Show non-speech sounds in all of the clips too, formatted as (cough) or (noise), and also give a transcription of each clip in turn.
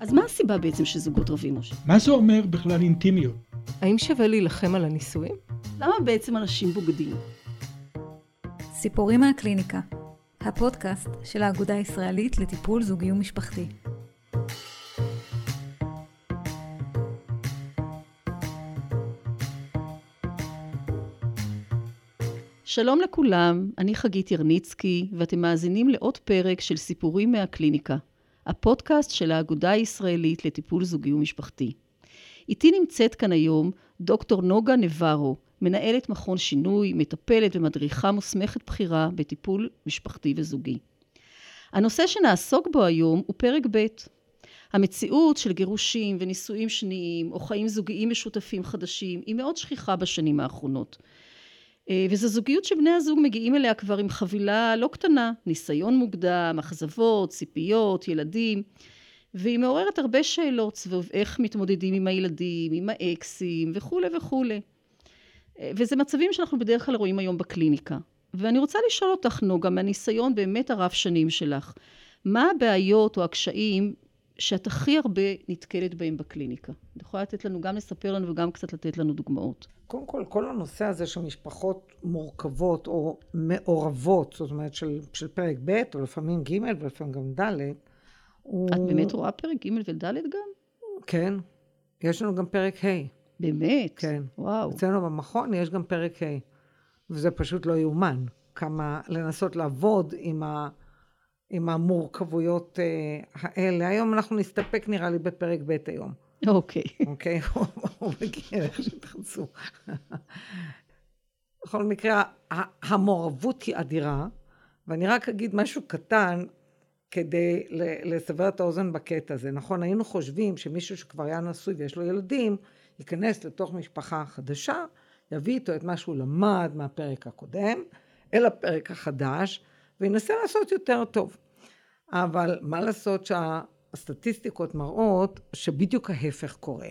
אז מה הסיבה בעצם שזוגות רבים, משה? מה זה אומר בכלל אינטימיות? האם שווה להילחם על הנישואים? למה בעצם אנשים בוגדים? סיפורים מהקליניקה, הפודקאסט של האגודה הישראלית לטיפול זוגי ומשפחתי. שלום לכולם, אני חגית ירניצקי, ואתם מאזינים לעוד פרק של סיפורים מהקליניקה, הפודקאסט של האגודה הישראלית לטיפול זוגי ומשפחתי. איתי נמצאת כאן היום דוקטור נוגה נברו, מנהלת מכון שינוי, מטפלת ומדריכה מוסמכת בכירה בטיפול משפחתי וזוגי. הנושא שנעסוק בו היום הוא פרק ב'. המציאות של גירושים ונישואים שניים או חיים זוגיים משותפים חדשים היא מאוד שכיחה בשנים האחרונות. אה, וזו זוגיות שבני הזוג מגיעים אליה כבר עם חבילה לא קטנה, ניסיון מוקדם, אכזבות, ציפיות, ילדים, והיא מעוררת הרבה שאלות סביב איך מתמודדים עם הילדים, עם האקסים וכולי וכולי. אה, וזה מצבים שאנחנו בדרך כלל רואים היום בקליניקה. ואני רוצה לשאול אותך, נוגה, מהניסיון באמת הרב שנים שלך, מה הבעיות או הקשיים שאת הכי הרבה נתקלת בהם בקליניקה? את יכולה לתת לנו, גם לספר לנו וגם קצת לתת לנו דוגמאות. קודם כל, כל הנושא הזה של משפחות מורכבות או מעורבות, זאת אומרת של, של פרק ב' או לפעמים ג' ולפעמים גם ד', הוא... את באמת רואה פרק ג' וד' גם? כן. יש לנו גם פרק ה'. באמת? כן. וואו. אצלנו במכון יש גם פרק ה', וזה פשוט לא יאומן. כמה לנסות לעבוד עם, ה, עם המורכבויות uh, האלה. היום אנחנו נסתפק נראה לי בפרק ב' היום. אוקיי. אוקיי? (laughs) הוא מגיע איך שתחצו. בכל מקרה, המעורבות היא אדירה, ואני רק אגיד משהו קטן כדי לסבר את האוזן בקטע הזה. נכון, היינו חושבים שמישהו שכבר היה נשוי ויש לו ילדים, ייכנס לתוך משפחה חדשה, יביא איתו את מה שהוא למד מהפרק הקודם, אל הפרק החדש, וינסה לעשות יותר טוב. אבל מה לעשות שה... הסטטיסטיקות מראות שבדיוק ההפך קורה.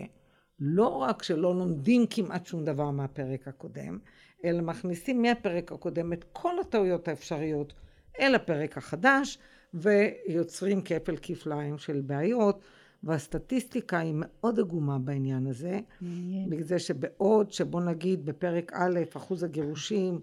לא רק שלא לומדים כמעט שום דבר מהפרק הקודם, אלא מכניסים מהפרק הקודם את כל הטעויות האפשריות אל הפרק החדש, ויוצרים כפל כפליים של בעיות, והסטטיסטיקה היא מאוד עגומה בעניין הזה, בגלל זה שבעוד שבוא נגיד בפרק א' אחוז הגירושים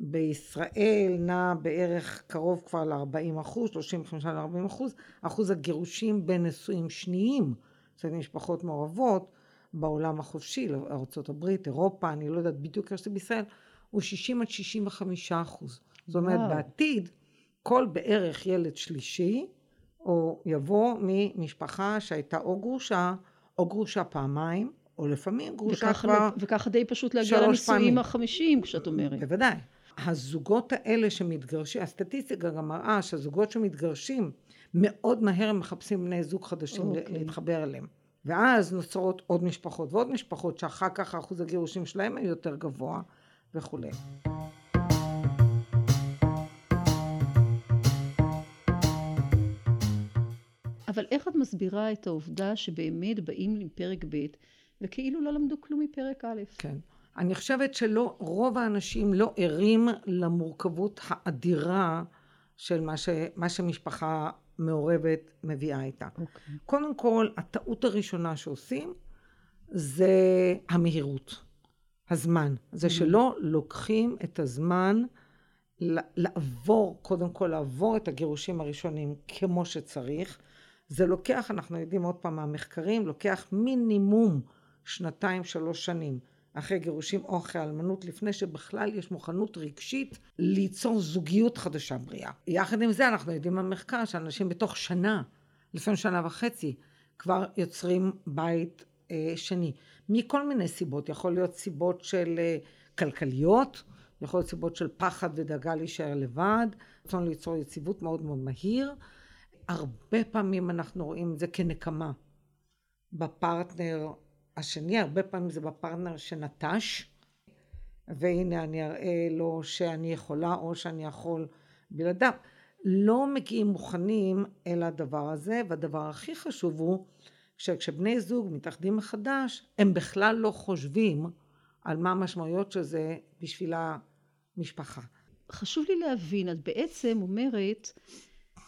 בישראל נע בערך קרוב כבר ל-40 אחוז, 35 ל-40 אחוז, אחוז הגירושים בין נשואים שניים, זאת משפחות מעורבות, בעולם החופשי, ארה"ב, אירופה, אני לא יודעת בדיוק איך זה בישראל, הוא 60 עד 65 אחוז. זאת אומרת, וואו. בעתיד, כל בערך ילד שלישי, או יבוא ממשפחה שהייתה או גרושה, או גרושה פעמיים, או לפעמים גרושה כבר וככה די פשוט להגיע לנישואים החמישיים, כשאת אומרת. בוודאי. הזוגות האלה שמתגרשים, הסטטיסטיקה גם מראה שהזוגות שמתגרשים מאוד מהר הם מחפשים בני זוג חדשים okay. אוקיי. להתחבר אליהם. ואז נוצרות עוד משפחות ועוד משפחות שאחר כך אחוז הגירושים שלהם הוא יותר גבוה וכולי. אבל איך את מסבירה את העובדה שבאמת באים עם פרק ב' וכאילו לא למדו כלום מפרק א'? כן. אני חושבת שלא, רוב האנשים לא ערים למורכבות האדירה של מה, ש, מה שמשפחה מעורבת מביאה איתה. Okay. אוקיי. קודם כל, הטעות הראשונה שעושים זה המהירות, הזמן. זה mm-hmm. שלא לוקחים את הזמן לעבור, קודם כל לעבור את הגירושים הראשונים כמו שצריך. זה לוקח, אנחנו יודעים עוד פעם מהמחקרים, לוקח מינימום שנתיים, שלוש שנים. אחרי גירושים או אחרי אלמנות, לפני שבכלל יש מוכנות רגשית ליצור זוגיות חדשה בריאה. יחד עם זה אנחנו יודעים במחקר שאנשים בתוך שנה, לפעמים שנה וחצי, כבר יוצרים בית אה, שני. מכל מיני סיבות, יכול להיות סיבות של אה, כלכליות, יכול להיות סיבות של פחד ודאגה להישאר לבד, רצון ליצור יציבות מאוד מאוד מהיר. הרבה פעמים אנחנו רואים את זה כנקמה בפרטנר השני, הרבה פעמים זה בפרטנר שנטש, והנה אני אראה לו שאני יכולה או שאני יכול בלעדיו. לא מגיעים מוכנים אל הדבר הזה, והדבר הכי חשוב הוא שכשבני זוג מתאחדים מחדש, הם בכלל לא חושבים על מה המשמעויות של זה בשביל המשפחה. חשוב לי להבין, את בעצם אומרת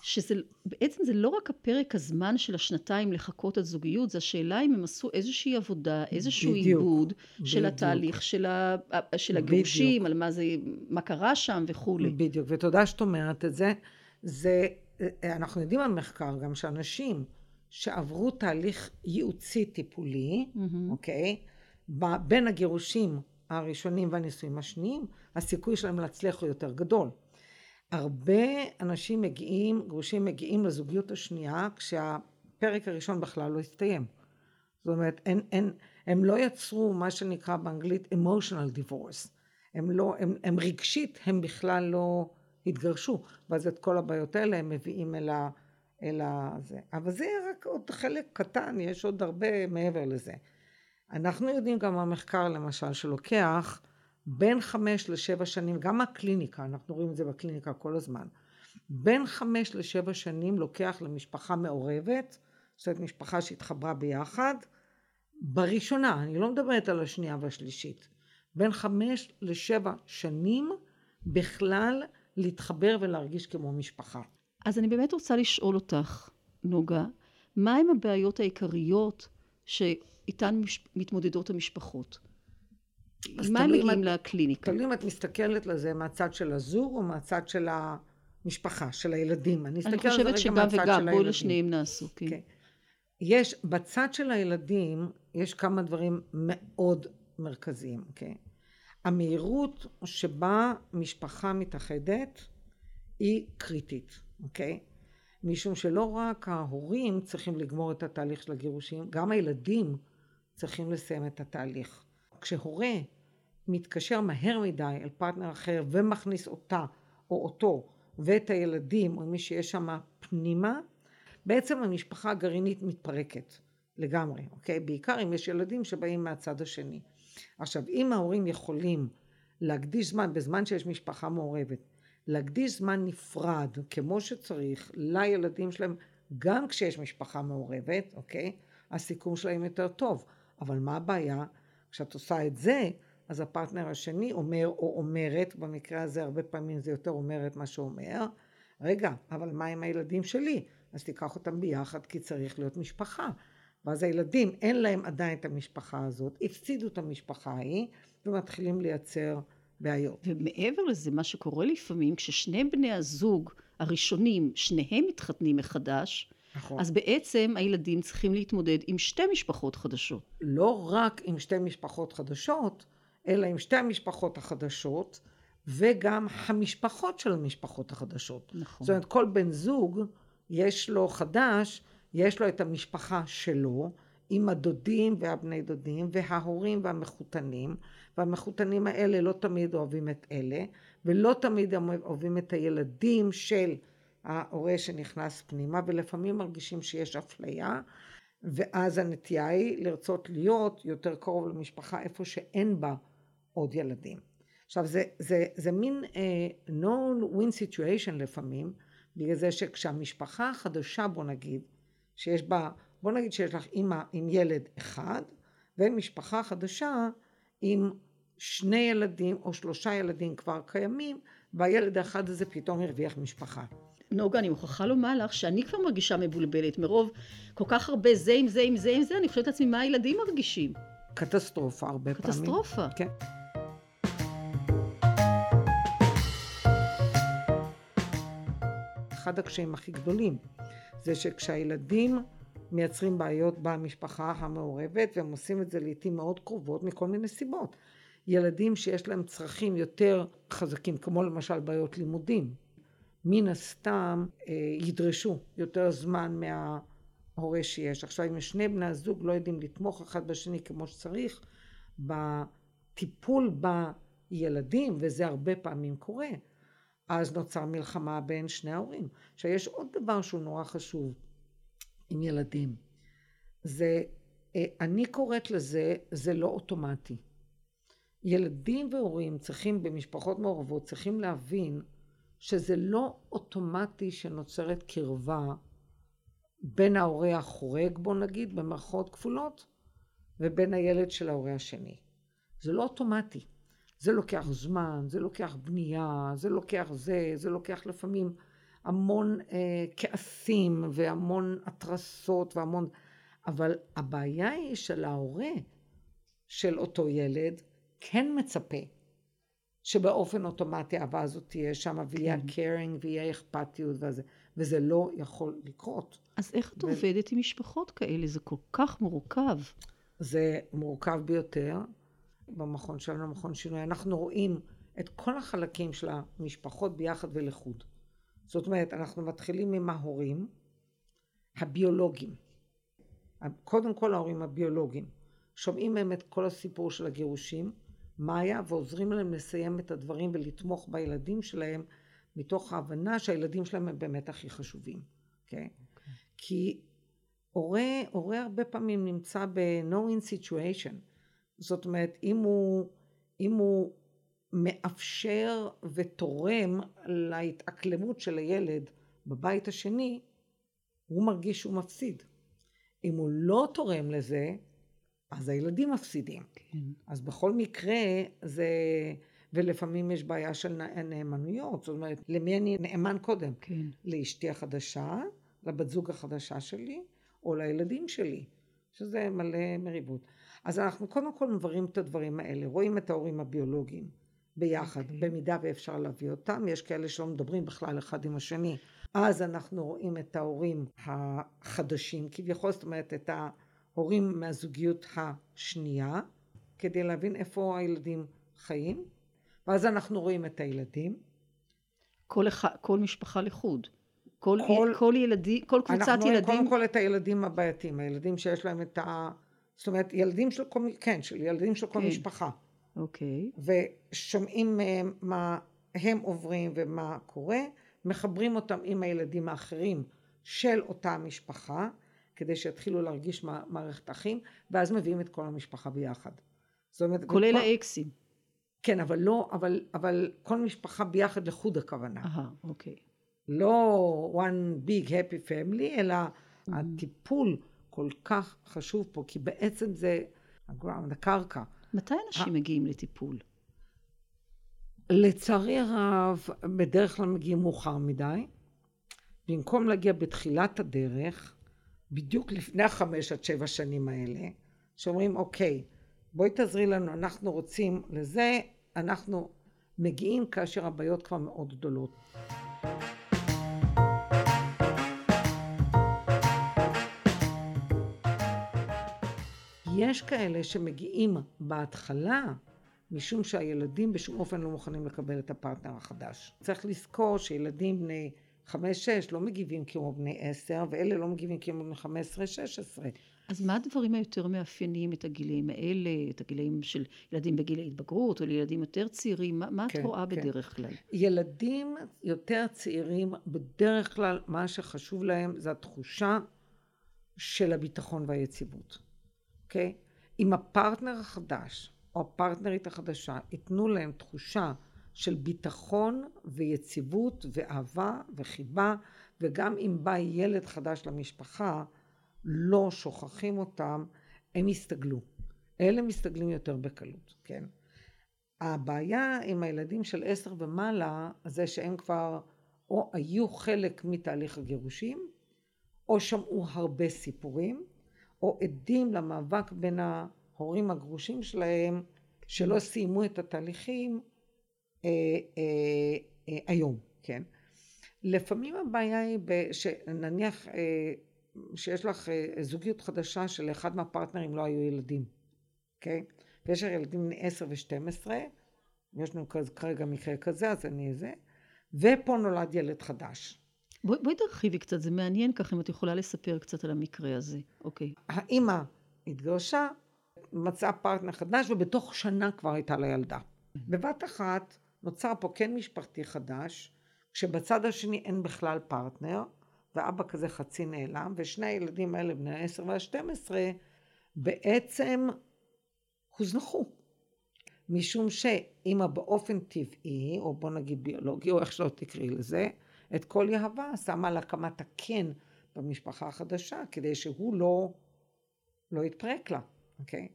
שבעצם זה לא רק הפרק הזמן של השנתיים לחכות עד זוגיות, זה השאלה אם הם עשו איזושהי עבודה, איזשהו בדיוק, עיבוד בדיוק. של התהליך של, ה, של הגירושים, על מה זה, מה קרה שם וכולי. בדיוק, ותודה שאת אומרת את זה. זה, אנחנו יודעים על מחקר גם שאנשים שעברו תהליך ייעוצי טיפולי, מהמם. אוקיי? בין הגירושים הראשונים והנישואים השניים, הסיכוי שלהם להצליח הוא יותר גדול. הרבה אנשים מגיעים, גרושים מגיעים לזוגיות השנייה כשהפרק הראשון בכלל לא הסתיים. זאת אומרת, אין, אין, הם לא יצרו מה שנקרא באנגלית emotional divorce. הם לא, הם, הם רגשית, הם בכלל לא התגרשו. ואז את כל הבעיות האלה הם מביאים אל ה... אל ה... זה. אבל זה רק עוד חלק קטן, יש עוד הרבה מעבר לזה. אנחנו יודעים גם במחקר למשל שלוקח בין חמש לשבע שנים, גם מהקליניקה, אנחנו רואים את זה בקליניקה כל הזמן, בין חמש לשבע שנים לוקח למשפחה מעורבת, זאת אומרת משפחה שהתחברה ביחד, בראשונה, אני לא מדברת על השנייה והשלישית, בין חמש לשבע שנים בכלל להתחבר ולהרגיש כמו משפחה. אז אני באמת רוצה לשאול אותך, נוגה, מהם הבעיות העיקריות שאיתן מתמודדות המשפחות? מה הם מגיעים לקליניקה? תלוי אם את מסתכלת לזה מהצד של הזוג או מהצד של המשפחה, של הילדים. אני אני חושבת שגם מהצד של וגם, הילדים. לשניהם נעשו, כן. כן. יש, בצד של הילדים, יש כמה דברים מאוד מרכזיים, אוקיי? המהירות שבה משפחה מתאחדת היא קריטית, אוקיי? משום שלא רק ההורים צריכים לגמור את התהליך של הגירושים, גם הילדים צריכים לסיים את התהליך. כשהורה מתקשר מהר מדי אל פרטנר אחר ומכניס אותה או אותו ואת הילדים או מי שיש שם פנימה, בעצם המשפחה הגרעינית מתפרקת לגמרי, אוקיי? בעיקר אם יש ילדים שבאים מהצד השני. עכשיו, אם ההורים יכולים להקדיש זמן, בזמן שיש משפחה מעורבת, להקדיש זמן נפרד, כמו שצריך, לילדים שלהם, גם כשיש משפחה מעורבת, אוקיי? הסיכום שלהם יותר טוב. אבל מה הבעיה? כשאת עושה את זה, אז הפרטנר השני אומר או אומרת, במקרה הזה הרבה פעמים זה יותר אומרת מה שאומר, רגע, אבל מה עם הילדים שלי? אז תיקח אותם ביחד כי צריך להיות משפחה. ואז הילדים, אין להם עדיין את המשפחה הזאת, הפסידו את המשפחה ההיא, ומתחילים לייצר בעיות. ומעבר לזה, מה שקורה לפעמים, כששני בני הזוג הראשונים, שניהם מתחתנים מחדש, נכון. אז בעצם הילדים צריכים להתמודד עם שתי משפחות חדשות. לא רק עם שתי משפחות חדשות, אלא עם שתי המשפחות החדשות, וגם המשפחות של המשפחות החדשות. נכון. זאת אומרת, כל בן זוג, יש לו חדש, יש לו את המשפחה שלו, עם הדודים והבני דודים, וההורים והמחותנים, והמחותנים האלה לא תמיד אוהבים את אלה, ולא תמיד אוהבים את הילדים של ההורה שנכנס פנימה, ולפעמים מרגישים שיש אפליה, ואז הנטייה היא לרצות להיות יותר קרוב למשפחה איפה שאין בה עוד ילדים. עכשיו זה, זה, זה מין uh, known win situation לפעמים, בגלל זה שכשהמשפחה החדשה בוא נגיד, שיש בה, בוא נגיד שיש לך אימא עם ילד אחד, ומשפחה חדשה עם שני ילדים או שלושה ילדים כבר קיימים, והילד האחד הזה פתאום הרוויח משפחה. נוגה, אני מוכרחה לומר לך שאני כבר מרגישה מבולבלת מרוב כל כך הרבה זה עם זה עם זה עם זה, אני חושבת לעצמי מה הילדים מרגישים. קטסטרופה הרבה פעמים. קטסטרופה. כן. אחד הקשיים הכי גדולים זה שכשהילדים מייצרים בעיות במשפחה המעורבת והם עושים את זה לעיתים מאוד קרובות מכל מיני סיבות. ילדים שיש להם צרכים יותר חזקים כמו למשל בעיות לימודים מן הסתם אה, ידרשו יותר זמן מההורה שיש. עכשיו אם שני בני הזוג לא יודעים לתמוך אחד בשני כמו שצריך בטיפול בילדים וזה הרבה פעמים קורה אז נוצר מלחמה בין שני ההורים. עכשיו יש עוד דבר שהוא נורא חשוב עם ילדים. זה, אה, אני קוראת לזה, זה לא אוטומטי. ילדים והורים צריכים במשפחות מעורבות, צריכים להבין שזה לא אוטומטי שנוצרת קרבה בין ההורה החורג, בוא נגיד, במרכאות כפולות, ובין הילד של ההורה השני. זה לא אוטומטי. זה לוקח זמן, זה לוקח בנייה, זה לוקח זה, זה לוקח לפעמים המון אה, כעסים והמון התרסות והמון... אבל הבעיה היא של ההורה של אותו ילד כן מצפה שבאופן אוטומטי האהבה הזאת תהיה שם ויהיה כן. קיירינג ויהיה אכפתיות וזה, וזה לא יכול לקרות. אז איך את ו- עובדת עם משפחות כאלה? זה כל כך מורכב. זה מורכב ביותר. במכון שלנו, מכון שינוי, אנחנו רואים את כל החלקים של המשפחות ביחד ולחוד. זאת אומרת, אנחנו מתחילים עם ההורים הביולוגיים. קודם כל ההורים הביולוגיים. שומעים מהם את כל הסיפור של הגירושים, מה היה, ועוזרים להם לסיים את הדברים ולתמוך בילדים שלהם, מתוך ההבנה שהילדים שלהם הם באמת הכי חשובים, אוקיי? Okay? כי הורה, הורה הרבה פעמים נמצא ב-no-in situation. זאת אומרת, אם הוא, אם הוא מאפשר ותורם להתאקלמות של הילד בבית השני, הוא מרגיש שהוא מפסיד. אם הוא לא תורם לזה, אז הילדים מפסידים. כן. אז בכל מקרה זה, ולפעמים יש בעיה של נאמנויות, זאת אומרת, למי אני נאמן קודם? כן. לאשתי החדשה, לבת זוג החדשה שלי, או לילדים שלי, שזה מלא מריבות. אז אנחנו קודם כל מבררים את הדברים האלה, רואים את ההורים הביולוגיים ביחד, אוקיי. okay. במידה ואפשר להביא אותם, יש כאלה שלא מדברים בכלל אחד עם השני. אז אנחנו רואים את ההורים החדשים כביכול, זאת אומרת את ההורים מהזוגיות השנייה, כדי להבין איפה הילדים חיים, ואז אנחנו רואים את הילדים. כל, אחד, כל משפחה לחוד. כל, כל- כל, ילדי, כל קבוצת אנחנו רואים ילדים. קודם כל את הילדים הבעייתיים, הילדים שיש להם את ה... זאת אומרת, ילדים של כל, כן, של ילדים של כל כן. משפחה. אוקיי. ושומעים מהם מה הם עוברים ומה קורה, מחברים אותם עם הילדים האחרים של אותה משפחה, כדי שיתחילו להרגיש מערכת אחים, ואז מביאים את כל המשפחה ביחד. זאת אומרת, כולל וכל- האקסים. כן, אבל לא, אבל, אבל כל משפחה ביחד לחוד הכוונה. אהה, אוקיי. לא one big happy family, אלא Mm-hmm. הטיפול כל כך חשוב פה, כי בעצם זה הגראונד, הקרקע. מתי אנשים מגיעים לטיפול? לצערי הרב, בדרך כלל מגיעים מאוחר מדי. במקום להגיע בתחילת הדרך, בדיוק לפני החמש עד שבע שנים האלה, שאומרים, אוקיי, בואי תעזרי לנו, אנחנו רוצים לזה, אנחנו מגיעים כאשר הבעיות כבר מאוד גדולות. יש כאלה שמגיעים בהתחלה משום שהילדים בשום אופן לא מוכנים לקבל את הפרטנר החדש. צריך לזכור שילדים בני חמש-שש לא מגיבים כמו בני עשר, ואלה לא מגיבים כמו בני חמש עשרה, שש עשרה. אז מה הדברים היותר מאפיינים את הגילאים האלה, את הגילאים של ילדים בגיל ההתבגרות, או לילדים יותר צעירים? מה, מה את כן, רואה כן. בדרך כלל? ילדים יותר צעירים, בדרך כלל מה שחשוב להם זה התחושה של הביטחון והיציבות, אוקיי? אם הפרטנר החדש או הפרטנרית החדשה ייתנו להם תחושה של ביטחון ויציבות ואהבה וחיבה, וגם אם בא ילד חדש למשפחה, לא שוכחים אותם, הם יסתגלו. אלה מסתגלים יותר בקלות, כן? הבעיה עם הילדים של עשר ומעלה זה שהם כבר או היו חלק מתהליך הגירושים או שמעו הרבה סיפורים או עדים למאבק בין ההורים הגרושים שלהם שלא סיימו את התהליכים אה, אה, אה, היום, כן? לפעמים הבעיה היא שנניח אה, שיש לך אה, זוגיות חדשה שלאחד מהפרטנרים לא היו ילדים, אוקיי? ויש לך ילדים בני 10 ו-12, יש לנו כרגע מקרה כזה, אז אני זה, ופה נולד ילד חדש. בואי, בואי תרחיבי קצת, זה מעניין ככה אם את יכולה לספר קצת על המקרה הזה. אוקיי. האימא התגרשה, מצאה פרטנר חדש, ובתוך שנה כבר הייתה לה ילדה. בבת אחת נוצר פה כן משפחתי חדש, כשבצד השני אין בכלל פרטנר, ואבא כזה חצי נעלם, ושני הילדים האלה, בני העשר והשתים עשרה, בעצם הוזנחו. משום שאימא באופן טבעי, או בוא נגיד ביולוגי, או איך שלא תקראי לזה, את כל יהבה שמה על הקמת הקן במשפחה החדשה, כדי שהוא לא, לא יתפרק לה, אוקיי?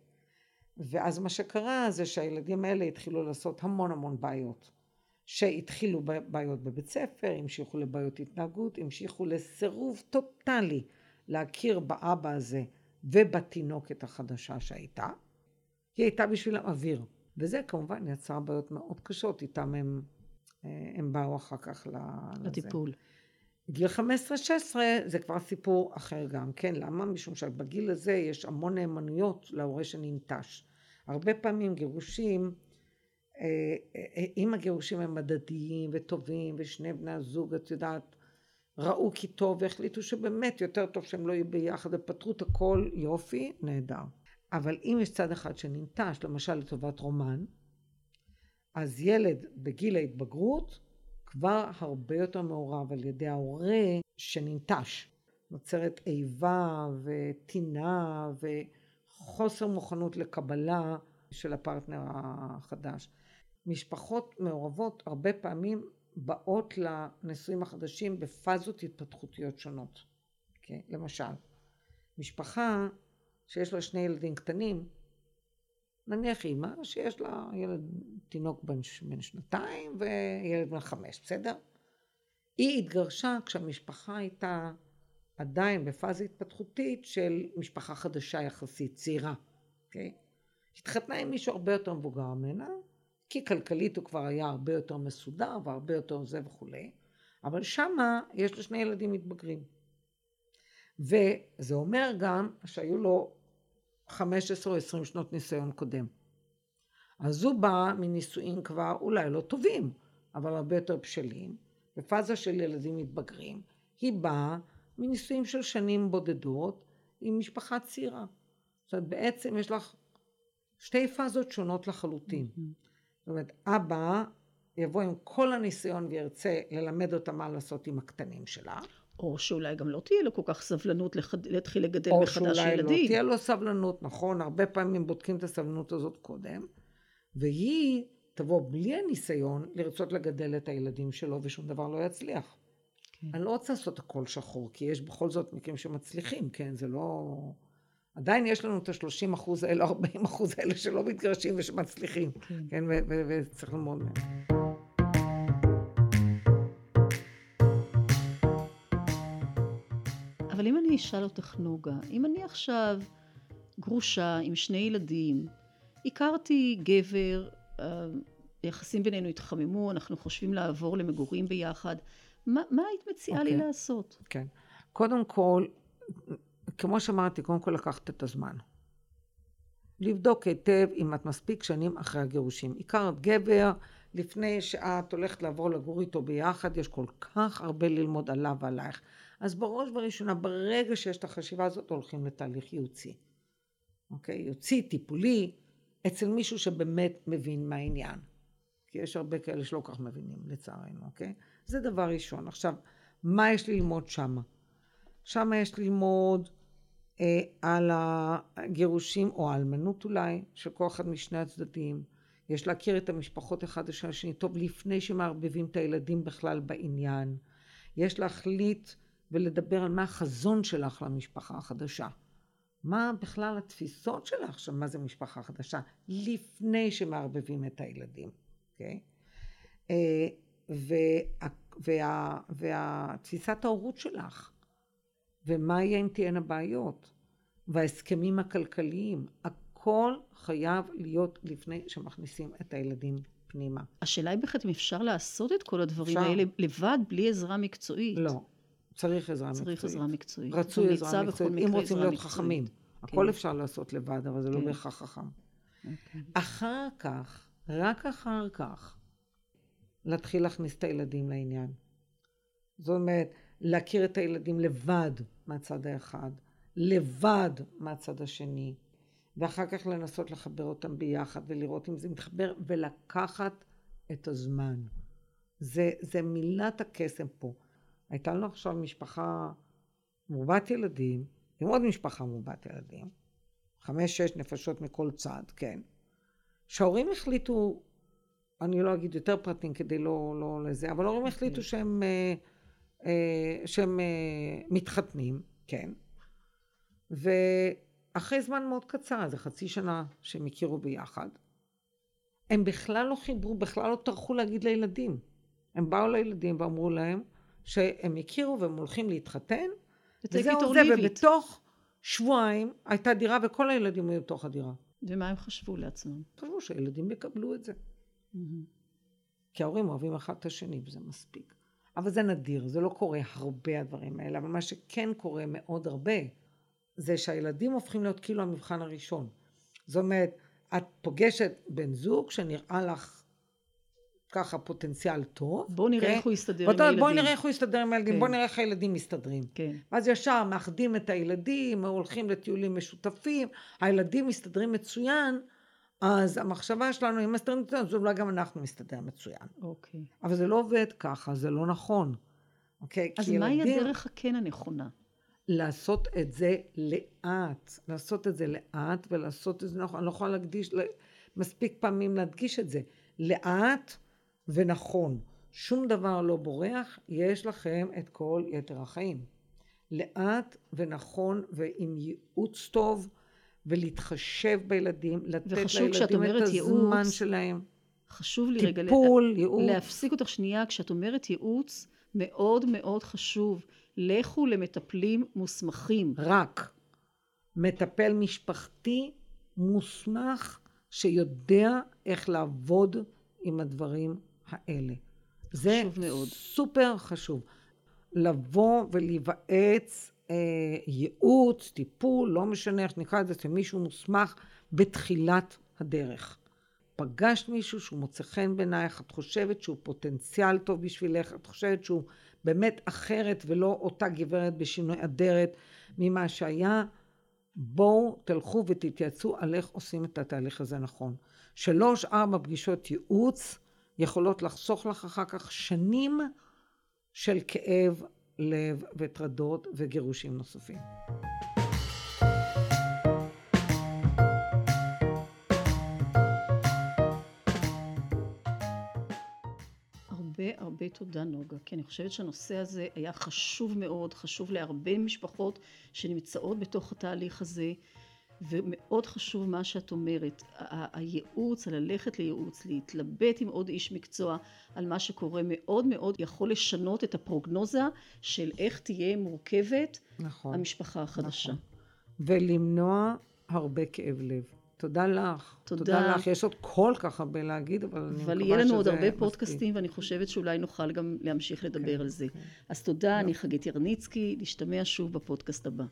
ואז מה שקרה זה שהילדים האלה התחילו לעשות המון המון בעיות. שהתחילו בעיות בבית ספר, המשיכו לבעיות התנהגות, המשיכו לסירוב טוטאלי להכיר באבא הזה ובתינוקת החדשה שהייתה. היא הייתה בשבילם אוויר. וזה כמובן יצר בעיות מאוד קשות, איתם הם, אה, הם באו אחר כך לטיפול. לזה. גיל 15-16 זה כבר סיפור אחר גם, כן? למה? משום שבגיל הזה יש המון נאמנויות להורה שננטש. הרבה פעמים גירושים, אה, אה, אם הגירושים הם מדדיים וטובים ושני בני הזוג, את יודעת, ראו כי טוב והחליטו שבאמת יותר טוב שהם לא יהיו ביחד ופתרו את הכל, יופי, נהדר. אבל אם יש צד אחד שננטש, למשל לטובת רומן, אז ילד בגיל ההתבגרות כבר הרבה יותר מעורב על ידי ההורה שננטש. נוצרת איבה וטינה וחוסר מוכנות לקבלה של הפרטנר החדש. משפחות מעורבות הרבה פעמים באות לנישואים החדשים בפאזות התפתחותיות שונות. Okay? אוקיי? למשל, משפחה שיש לה שני ילדים קטנים, נניח אימא שיש לה ילד תינוק בן, בן שנתיים וילד בן חמש, בסדר? היא התגרשה כשהמשפחה הייתה עדיין בפאזה התפתחותית של משפחה חדשה יחסית, צעירה, אוקיי? Okay? התחתנה עם מישהו הרבה יותר מבוגר ממנה, כי כלכלית הוא כבר היה הרבה יותר מסודר והרבה יותר זה וכולי, אבל שמה יש לו שני ילדים מתבגרים. וזה אומר גם שהיו לו 15 או 20 שנות ניסיון קודם. אז הוא בא מנישואים כבר אולי לא טובים, אבל הרבה יותר בשלים, בפאזה של ילדים מתבגרים. היא באה מנישואים של שנים בודדות עם משפחה צעירה. זאת אומרת, בעצם יש לך שתי פאזות שונות לחלוטין. Mm-hmm. זאת אומרת, אבא יבוא עם כל הניסיון וירצה ללמד אותה מה לעשות עם הקטנים שלה. או שאולי גם לא תהיה לו כל כך סבלנות לחד... להתחיל לגדל מחדש ילדים. או שאולי לא תהיה לו סבלנות, נכון, הרבה פעמים בודקים את הסבלנות הזאת קודם, והיא תבוא בלי הניסיון לרצות לגדל את הילדים שלו ושום דבר לא יצליח. כן. אני לא רוצה לעשות הכל שחור, כי יש בכל זאת מקרים שמצליחים, כן, זה לא... עדיין יש לנו את ה-30 אחוז האלה, 40 אחוז האלה שלא מתגרשים ושמצליחים, כן, כן וצריך ללמוד מהם. אני אשאל אותך נוגה, אם אני עכשיו גרושה עם שני ילדים, הכרתי גבר, אה, יחסים בינינו התחממו, אנחנו חושבים לעבור למגורים ביחד, מה, מה היית מציעה okay. לי אוקיי. לעשות? כן. קודם כל, כמו שאמרתי, קודם כל לקחת את הזמן. לבדוק היטב אם את מספיק שנים אחרי הגירושים. הכרת גבר, לפני שאת הולכת לעבור לגור איתו ביחד, יש כל כך הרבה ללמוד עליו ועלייך. אז בראש ובראשונה, ברגע שיש את החשיבה הזאת, הולכים לתהליך ייעוצי. אוקיי? ייעוצי, טיפולי, אצל מישהו שבאמת מבין מה העניין. כי יש הרבה כאלה שלא כך מבינים, לצערנו, אוקיי? זה דבר ראשון. עכשיו, מה יש ללמוד שמה? שמה יש ללמוד אה, על הגירושים או האלמנות אולי, של כל אחד משני הצדדים. יש להכיר את המשפחות אחד של השני טוב לפני שמערבבים את הילדים בכלל בעניין. יש להחליט ולדבר על מה החזון שלך למשפחה החדשה. מה בכלל התפיסות שלך של מה זה משפחה חדשה, לפני שמערבבים את הילדים, אוקיי? Okay? וה, וה, והתפיסת ההורות שלך, ומה יהיה אם תהיינה בעיות, וההסכמים הכלכליים, הכל חייב להיות לפני שמכניסים את הילדים פנימה. השאלה היא בכלל אם אפשר לעשות את כל הדברים אפשר. האלה לבד, בלי עזרה מקצועית. לא, צריך עזרה מקצועית. צריך עזרה מקצועית. רצוי עזרה מקצועית, אם רוצים להיות. חכמים. כן. הכל אפשר לעשות לבד, אבל זה לא כן. בהכרח חכם. אוקיי. אחר כך, רק אחר כך, להתחיל להכניס את הילדים לעניין. זאת אומרת, להכיר את הילדים לבד מהצד האחד, לבד מהצד השני, ואחר כך לנסות לחבר אותם ביחד ולראות אם זה מתחבר, ולקחת את הזמן. זה, זה מילת הקסם פה. הייתה לנו עכשיו משפחה מרובת ילדים, עם עוד משפחה מרובת ילדים, חמש-שש נפשות מכל צד, כן, שההורים החליטו, אני לא אגיד יותר פרטים כדי לא, לא לזה, אבל ההורים החליטו אוקיי. שהם, אה, אה, שהם אה, מתחתנים, כן, ואחרי זמן מאוד קצר, זה חצי שנה שהם הכירו ביחד, הם בכלל לא חיברו, בכלל לא טרחו להגיד לילדים. הם באו לילדים ואמרו להם שהם הכירו והם הולכים להתחתן, וזהו זה, ובתוך שבועיים הייתה דירה וכל הילדים היו בתוך הדירה. ומה הם חשבו לעצמם? חשבו שהילדים יקבלו את זה. כי ההורים אוהבים אחד את השני וזה מספיק. אבל זה נדיר, זה לא קורה הרבה הדברים האלה, אבל מה שכן קורה מאוד הרבה, זה שהילדים הופכים להיות כאילו המבחן הראשון. זאת אומרת, את פוגשת בן זוג שנראה לך ככה פוטנציאל טוב. בואו נראה? כן? איך הוא יסתדר עם הילדים. בואו נראה איך הוא יסתדר עם הילדים, כן. בואו נראה איך הילדים מסתדרים. כן. אז ישר מאחדים את הילדים, הולכים לטיולים משותפים, הילדים מסתדרים מצוין, אז המחשבה שלנו, אם מסתדרים מצוין, אז אולי גם אנחנו מסתדר מצוין. אוקיי. אבל זה לא עובד ככה, זה לא נכון. אוקיי? אז מהי ילדים... הדרך הכן הנכונה? לעשות את זה לאט, לעשות את זה לאט ולעשות את זה, נכון, אני לא יכולה להקדיש, מספיק פעמים להדגיש את זה, לאט ונכון. שום דבר לא בורח, יש לכם את כל יתר החיים. לאט ונכון ועם ייעוץ טוב ולהתחשב בילדים, לתת לילדים את הזמן ייעוץ, שלהם. חשוב לי טיפול, רגע טיפול, ייעוץ. להפסיק אותך שנייה, כשאת אומרת ייעוץ, מאוד מאוד חשוב. לכו למטפלים מוסמכים. רק. מטפל משפחתי מוסמך שיודע איך לעבוד עם הדברים האלה. זה מאוד. סופר חשוב. לבוא ולהיוועץ אה, ייעוץ, טיפול, לא משנה איך נקרא את זה, שמישהו מוסמך בתחילת הדרך. פגשת מישהו שהוא מוצא חן בעינייך, את חושבת שהוא פוטנציאל טוב בשבילך, את חושבת שהוא באמת אחרת ולא אותה גברת בשינוי אדרת ממה שהיה, בואו תלכו ותתייעצו על איך עושים את התהליך הזה נכון. שלוש ארבע פגישות ייעוץ יכולות לחסוך לך אחר כך שנים של כאב לב וטרדות וגירושים נוספים. הרבה הרבה תודה נוגה, כי אני חושבת שהנושא הזה היה חשוב מאוד, חשוב להרבה משפחות שנמצאות בתוך התהליך הזה, ומאוד חשוב מה שאת אומרת, הייעוץ, ללכת לייעוץ, להתלבט עם עוד איש מקצוע על מה שקורה מאוד מאוד יכול לשנות את הפרוגנוזה של איך תהיה מורכבת נכון, המשפחה החדשה. נכון. ולמנוע הרבה כאב לב. תודה לך. תודה. תודה לך. יש עוד כל כך הרבה להגיד, אבל אני מקווה שזה אבל יהיה לנו עוד הרבה פודקאסטים, ואני חושבת שאולי נוכל גם להמשיך לדבר כן, על זה. כן. אז תודה, אני חגית ירניצקי, נשתמע שוב בפודקאסט הבא.